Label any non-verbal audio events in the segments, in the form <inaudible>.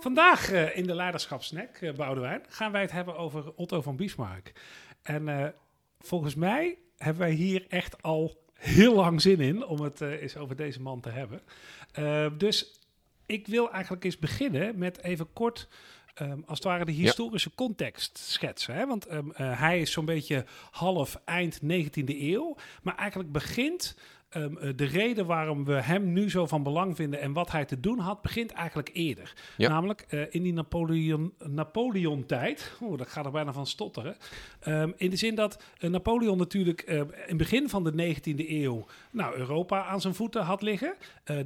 Vandaag uh, in de Leiderschapsnack, uh, Boudewijn, gaan wij het hebben over Otto van Bismarck. En uh, volgens mij hebben wij hier echt al heel lang zin in om het eens over deze man te hebben. dus ik wil eigenlijk eens beginnen met even kort Um, als het ware de historische ja. context schetsen. Hè? Want um, uh, hij is zo'n beetje half eind 19e eeuw. Maar eigenlijk begint Um, de reden waarom we hem nu zo van belang vinden en wat hij te doen had, begint eigenlijk eerder. Ja. Namelijk uh, in die Napoleon, Napoleon-tijd. Oeh, dat gaat er bijna van stotteren. Um, in de zin dat uh, Napoleon natuurlijk uh, in het begin van de 19e eeuw nou, Europa aan zijn voeten had liggen.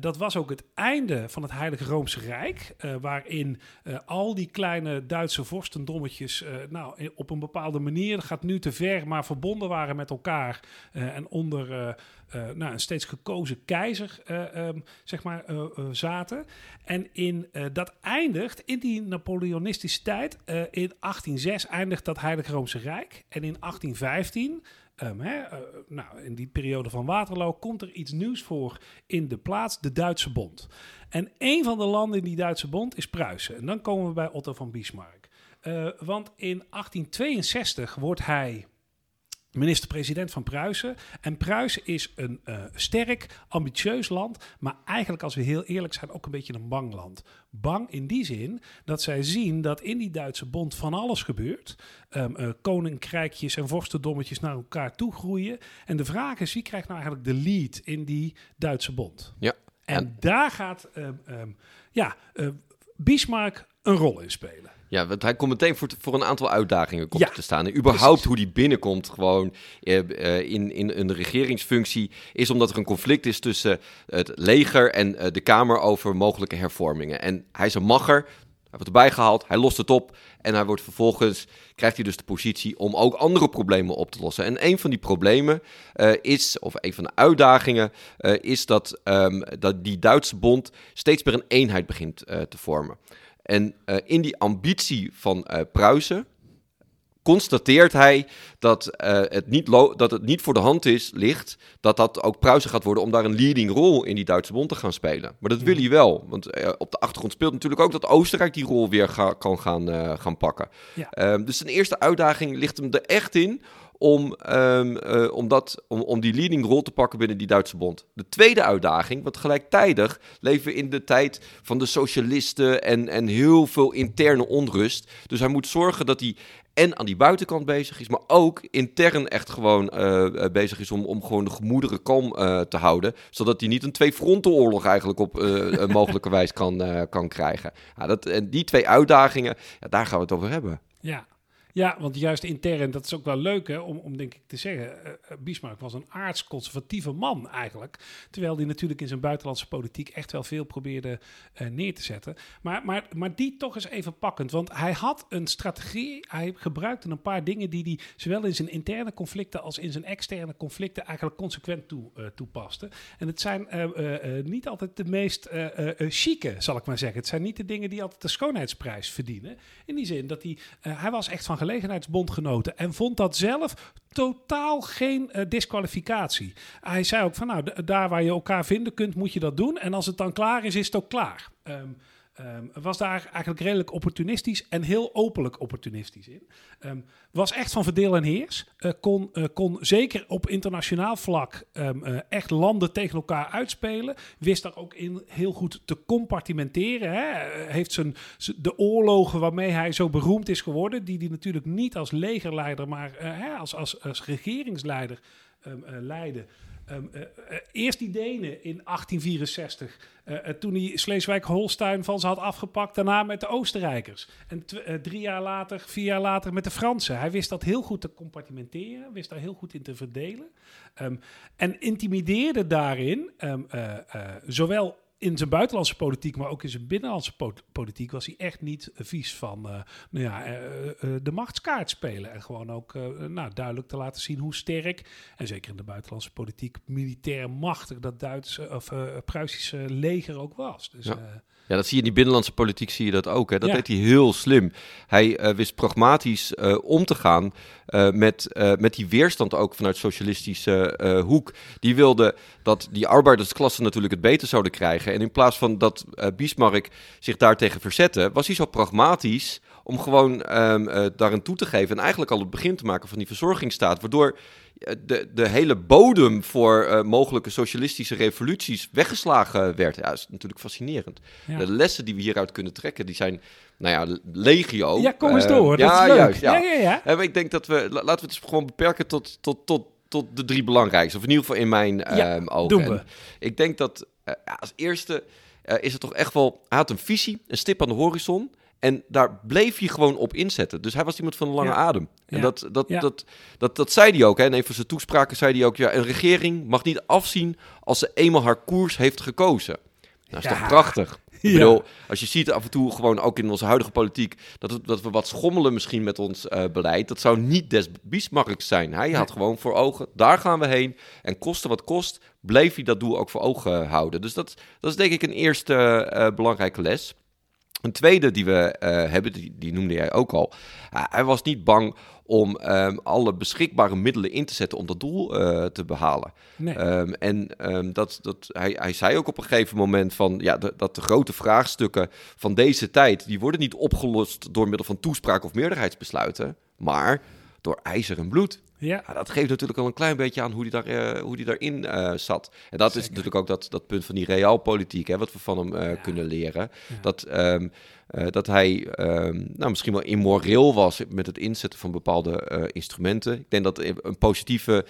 dat was ook het einde van het Heilige Roomse Rijk, waarin al die kleine Duitse vorstendommetjes nou, op een bepaalde manier, gaat nu te ver, maar verbonden waren met elkaar en onder nou, een steeds gekozen keizer uh, um, zeg maar, uh, zaten. En in, dat eindigt in die Napoleonistische tijd. in 1806 eindigt dat Heilige Roomse Rijk. En in 1815 Um, uh, nou, in die periode van Waterloo komt er iets nieuws voor in de plaats, de Duitse Bond. En een van de landen in die Duitse Bond is Pruisen. En dan komen we bij Otto van Bismarck. Want in 1862 wordt hij minister-president van Pruisen. En Pruisen is een uh, sterk, ambitieus land, maar eigenlijk als we heel eerlijk zijn ook een beetje een bang land. Bang in die zin dat zij zien dat in die Duitse bond van alles gebeurt. Um, uh, koninkrijkjes en vorstendommetjes naar elkaar toe groeien. En de vraag is, wie krijgt nou eigenlijk de lead in die Duitse bond? Ja. En, en daar gaat um, um, ja, uh, Bismarck een rol in spelen. Ja, want hij komt meteen voor, voor een aantal uitdagingen komt ja, te staan. En überhaupt precies. hoe die binnenkomt gewoon uh, in, in een regeringsfunctie... is omdat er een conflict is tussen het leger en uh, de Kamer over mogelijke hervormingen. En hij is een macher, hij wordt erbij gehaald, hij lost het op... en hij wordt vervolgens, krijgt hij dus de positie om ook andere problemen op te lossen. En een van die problemen uh, is, of een van de uitdagingen... is dat, um, dat die Duitse bond steeds meer een eenheid begint te vormen. En uh, in die ambitie van uh, Pruisen constateert hij dat, uh, het niet dat het niet voor de hand is, ligt dat dat ook Pruisen gaat worden om daar een leading rol in die Duitse bond te gaan spelen. Maar dat wil hij wel, want op de achtergrond speelt natuurlijk ook dat Oostenrijk die rol weer ga, kan gaan, gaan pakken. Ja. Ehm, dus zijn eerste uitdaging ligt hem er echt in om, um, uh, om, dat, om, om die leading rol te pakken binnen die Duitse bond. De tweede uitdaging, want gelijktijdig leven we in de tijd van de socialisten en, en heel veel interne onrust. Dus hij moet zorgen dat hij en aan die buitenkant bezig is, maar ook intern echt gewoon uh, bezig is om, om gewoon de gemoederen kalm uh, te houden. Zodat hij niet een twee-frontenoorlog eigenlijk op uh, <laughs> mogelijke wijze kan, kan krijgen. Ja, dat, en die twee uitdagingen, ja, daar gaan we het over hebben. Ja, ja, want juist intern, dat is ook wel leuk hè, om, om denk ik te zeggen. Uh, Bismarck was een aardsconservatieve man eigenlijk. Terwijl hij natuurlijk in zijn buitenlandse politiek echt wel veel probeerde uh, neer te zetten. Maar, maar, maar die toch eens even pakkend. Want hij had een strategie. Hij gebruikte een paar dingen die hij zowel in zijn interne conflicten als in zijn externe conflicten eigenlijk consequent toe, toepaste. En het zijn niet altijd de meest chique, zal ik maar zeggen. Het zijn niet de dingen die altijd de schoonheidsprijs verdienen. In die zin dat hij, hij was echt van gelegenheidsbondgenoten en vond dat zelf totaal geen uh, disqualificatie. Hij zei ook van nou, daar waar je elkaar vinden kunt, moet je dat doen. En als het dan klaar is, is het ook klaar. Um, Um, was daar eigenlijk redelijk opportunistisch en heel openlijk opportunistisch in. Um, was echt van verdeel en heers. Uh, kon, uh, kon zeker op internationaal vlak um, uh, echt landen tegen elkaar uitspelen. Wist daar ook in heel goed te compartimenteren. Hè. Heeft zijn, de oorlogen waarmee hij zo beroemd is geworden, die hij natuurlijk niet als legerleider, maar hè, als, als, als regeringsleider leidde. Um, uh, uh, eerst die Denen in 1864, uh, toen hij Sleeswijk-Holstein van ze had afgepakt. Daarna met de Oostenrijkers. En drie jaar later, vier jaar later met de Fransen. Hij wist dat heel goed te compartimenteren, wist daar heel goed in te verdelen. Um, en intimideerde daarin um, zowel in zijn buitenlandse politiek, maar ook in zijn binnenlandse politiek was hij echt niet vies van uh, nou ja, uh, uh, de machtskaart spelen. En gewoon ook nou, duidelijk te laten zien hoe sterk, en zeker in de buitenlandse politiek, militair machtig dat Duitse of Pruisische leger ook was. Dus, ja. Ja, dat zie je in die binnenlandse politiek, zie je dat ook. Hè? Dat ja. deed hij heel slim. Hij wist pragmatisch om te gaan met, met die weerstand ook vanuit socialistische hoek. Die wilde dat die arbeidersklasse natuurlijk het beter zouden krijgen. Krijgen. En in plaats van dat uh, Bismarck zich daartegen verzette, was hij zo pragmatisch om gewoon um, uh, daarin toe te geven. En eigenlijk al het begin te maken van die verzorgingsstaat. Waardoor de, de hele bodem voor uh, mogelijke socialistische revoluties weggeslagen werd. Ja, dat is natuurlijk fascinerend. Ja. De lessen die we hieruit kunnen trekken, die zijn, nou ja, legio. Ja, kom eens door. Uh, ja, juist. Ja. Ja, ja, ja. ik denk dat we, laten we het dus gewoon beperken tot, tot, tot, tot de drie belangrijkste. Of in ieder geval in mijn ja, um, ogen. Doen we. En ik denk dat uh, als eerste is het toch echt wel, hij had een visie, een stip aan de horizon. En daar bleef hij gewoon op inzetten. Dus hij was iemand van een lange adem. En dat, dat, dat, dat, dat, zei hij ook. Hè. In een van zijn toespraken zei hij ook... Ja, een regering mag niet afzien als ze eenmaal haar koers heeft gekozen. Nou, dat is toch prachtig? Ik bedoel, als je ziet af en toe gewoon ook in onze huidige politiek... dat, we, dat we wat schommelen misschien met ons uh, beleid... dat zou niet des Bismarcks zijn. Hij had gewoon voor ogen, daar gaan we heen. En koste wat kost, bleef hij dat doel ook voor ogen houden. Dus dat, dat is denk ik een eerste uh, belangrijke les. Een tweede die we uh, hebben, die, die, noemde jij ook al. Uh, hij was niet bang om um, alle beschikbare middelen in te zetten om dat doel uh, te behalen. Nee. Um, en um, dat, dat, hij, hij zei ook op een gegeven moment van ja, de, dat de grote vraagstukken van deze tijd, die worden niet opgelost door middel van toespraak of meerderheidsbesluiten, maar door ijzer en bloed. Ja. ja. dat geeft natuurlijk al een klein beetje aan hoe die, daar, uh, hoe die daarin uh, zat. En dat Zeker. is natuurlijk ook dat, dat punt van die realpolitiek, hè, wat we van hem uh, ja. kunnen leren. Ja. Dat, um, dat hij um, nou, misschien wel immoreel was met het inzetten van bepaalde instrumenten. Ik denk dat een positieve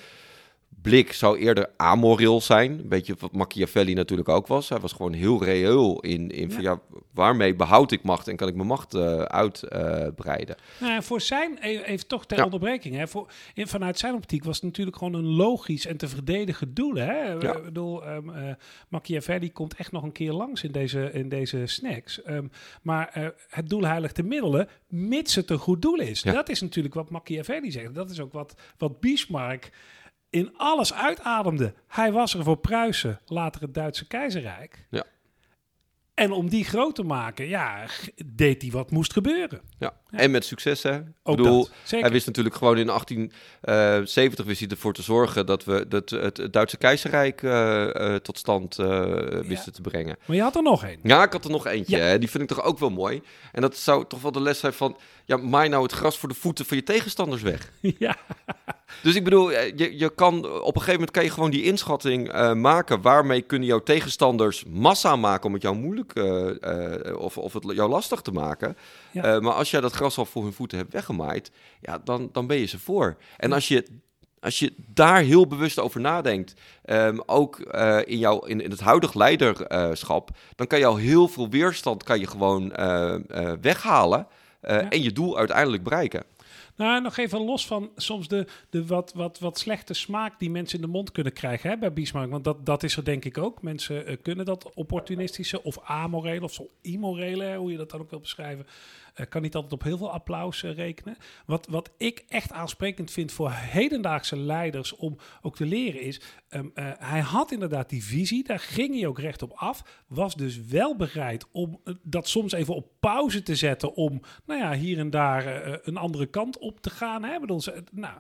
blik zou eerder amoreel zijn. Een beetje wat Machiavelli natuurlijk ook was. Hij was gewoon heel reëel in, in ja. van ja, waarmee behoud ik macht en kan ik mijn macht uh, uitbreiden. Uh, nou, voor zijn, e-, even toch ter ja. onderbreking, hè, voor, in, vanuit zijn optiek was het natuurlijk gewoon een logisch en te verdedigen doel. Hè? Ik bedoel, um, uh, Machiavelli komt echt nog een keer langs in deze, in deze snacks. Um, maar het doel heiligt de middelen, mits het een goed doel is. Dat is natuurlijk wat Machiavelli zegt. Dat is ook wat, wat Bismarck in alles uitademde. Hij was er voor Pruisen, later het Duitse keizerrijk. Ja. En om die groot te maken, ja, deed hij wat moest gebeuren. Ja, ja. En met succes, hè? Ook Ik bedoel, hij wist natuurlijk gewoon in 1870 uh, wist hij ervoor te zorgen dat we dat, het, Duitse keizerrijk uh, uh, tot stand wisten te brengen. Maar je had er nog één. Ja, ik had er nog eentje. Die vind ik toch ook wel mooi. En dat zou toch wel de les zijn van, ja, maai nou het gras voor de voeten van je tegenstanders weg. <laughs> Ja. Dus ik bedoel, je, je kan op een gegeven moment kan je gewoon die inschatting uh, maken. Waarmee kunnen jouw tegenstanders massa maken om het jou moeilijk uh, uh, of, of het jou lastig te maken. Ja. maar als jij dat gras al voor hun voeten hebt weggemaaid, ja, dan, dan ben je ze voor. En als je als je daar heel bewust over nadenkt, um, ook uh, in, jouw, in, in het huidige leiderschap, dan kan je al heel veel weerstand kan je gewoon uh, uh, weghalen ja. en je doel uiteindelijk bereiken. Nou, nog even los van soms de, de wat, wat, wat slechte smaak die mensen in de mond kunnen krijgen hè, bij Bismarck. Want dat, dat is er denk ik ook. Mensen kunnen dat opportunistische of amorele of zo immorele, hoe je dat dan ook wil beschrijven. Uh, kan niet altijd op heel veel applaus uh, rekenen. Wat, wat ik echt aansprekend vind voor hedendaagse leiders om ook te leren is... Um, uh, hij had inderdaad die visie, daar ging hij ook recht op af. Was dus wel bereid om dat soms even op pauze te zetten... om nou ja, hier en daar een andere kant op te gaan. Hè? Bedoel, nou,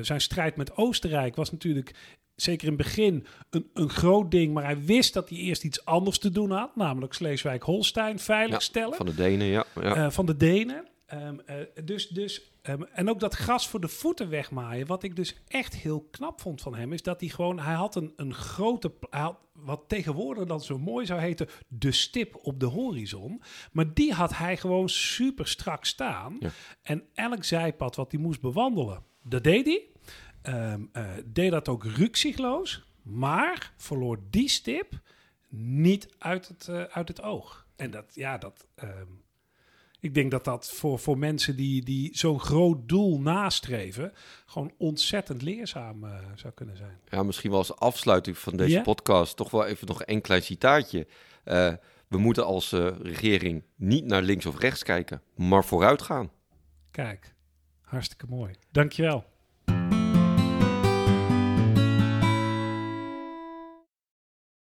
zijn strijd met Oostenrijk was natuurlijk zeker in het begin een, een groot ding. Maar hij wist dat hij eerst iets anders te doen had. Namelijk Sleeswijk-Holstein veiligstellen. Ja, van de Denen, ja. ja. Uh, van de Denen. Um, uh, dus, dus, um, en ook dat gras voor de voeten wegmaaien. Wat ik dus echt heel knap vond van hem. Is dat hij gewoon... Hij had een, een grote... Had, wat tegenwoordig dan zo mooi zou heten... De stip op de horizon. Maar die had hij gewoon super strak staan. Ja. En elk zijpad wat hij moest bewandelen... Dat deed hij. Um, uh, deed dat ook rukzichtloos, maar verloor die stip niet uit het, uh, uit het oog. En dat, ja, dat. Um, ik denk dat dat voor, voor mensen die, die zo'n groot doel nastreven, gewoon ontzettend leerzaam uh, zou kunnen zijn. Ja, misschien wel als afsluiting van deze yeah? podcast toch wel even nog een klein citaatje. Uh, we moeten als uh, regering niet naar links of rechts kijken, maar vooruit gaan. Kijk, hartstikke mooi. Dankjewel.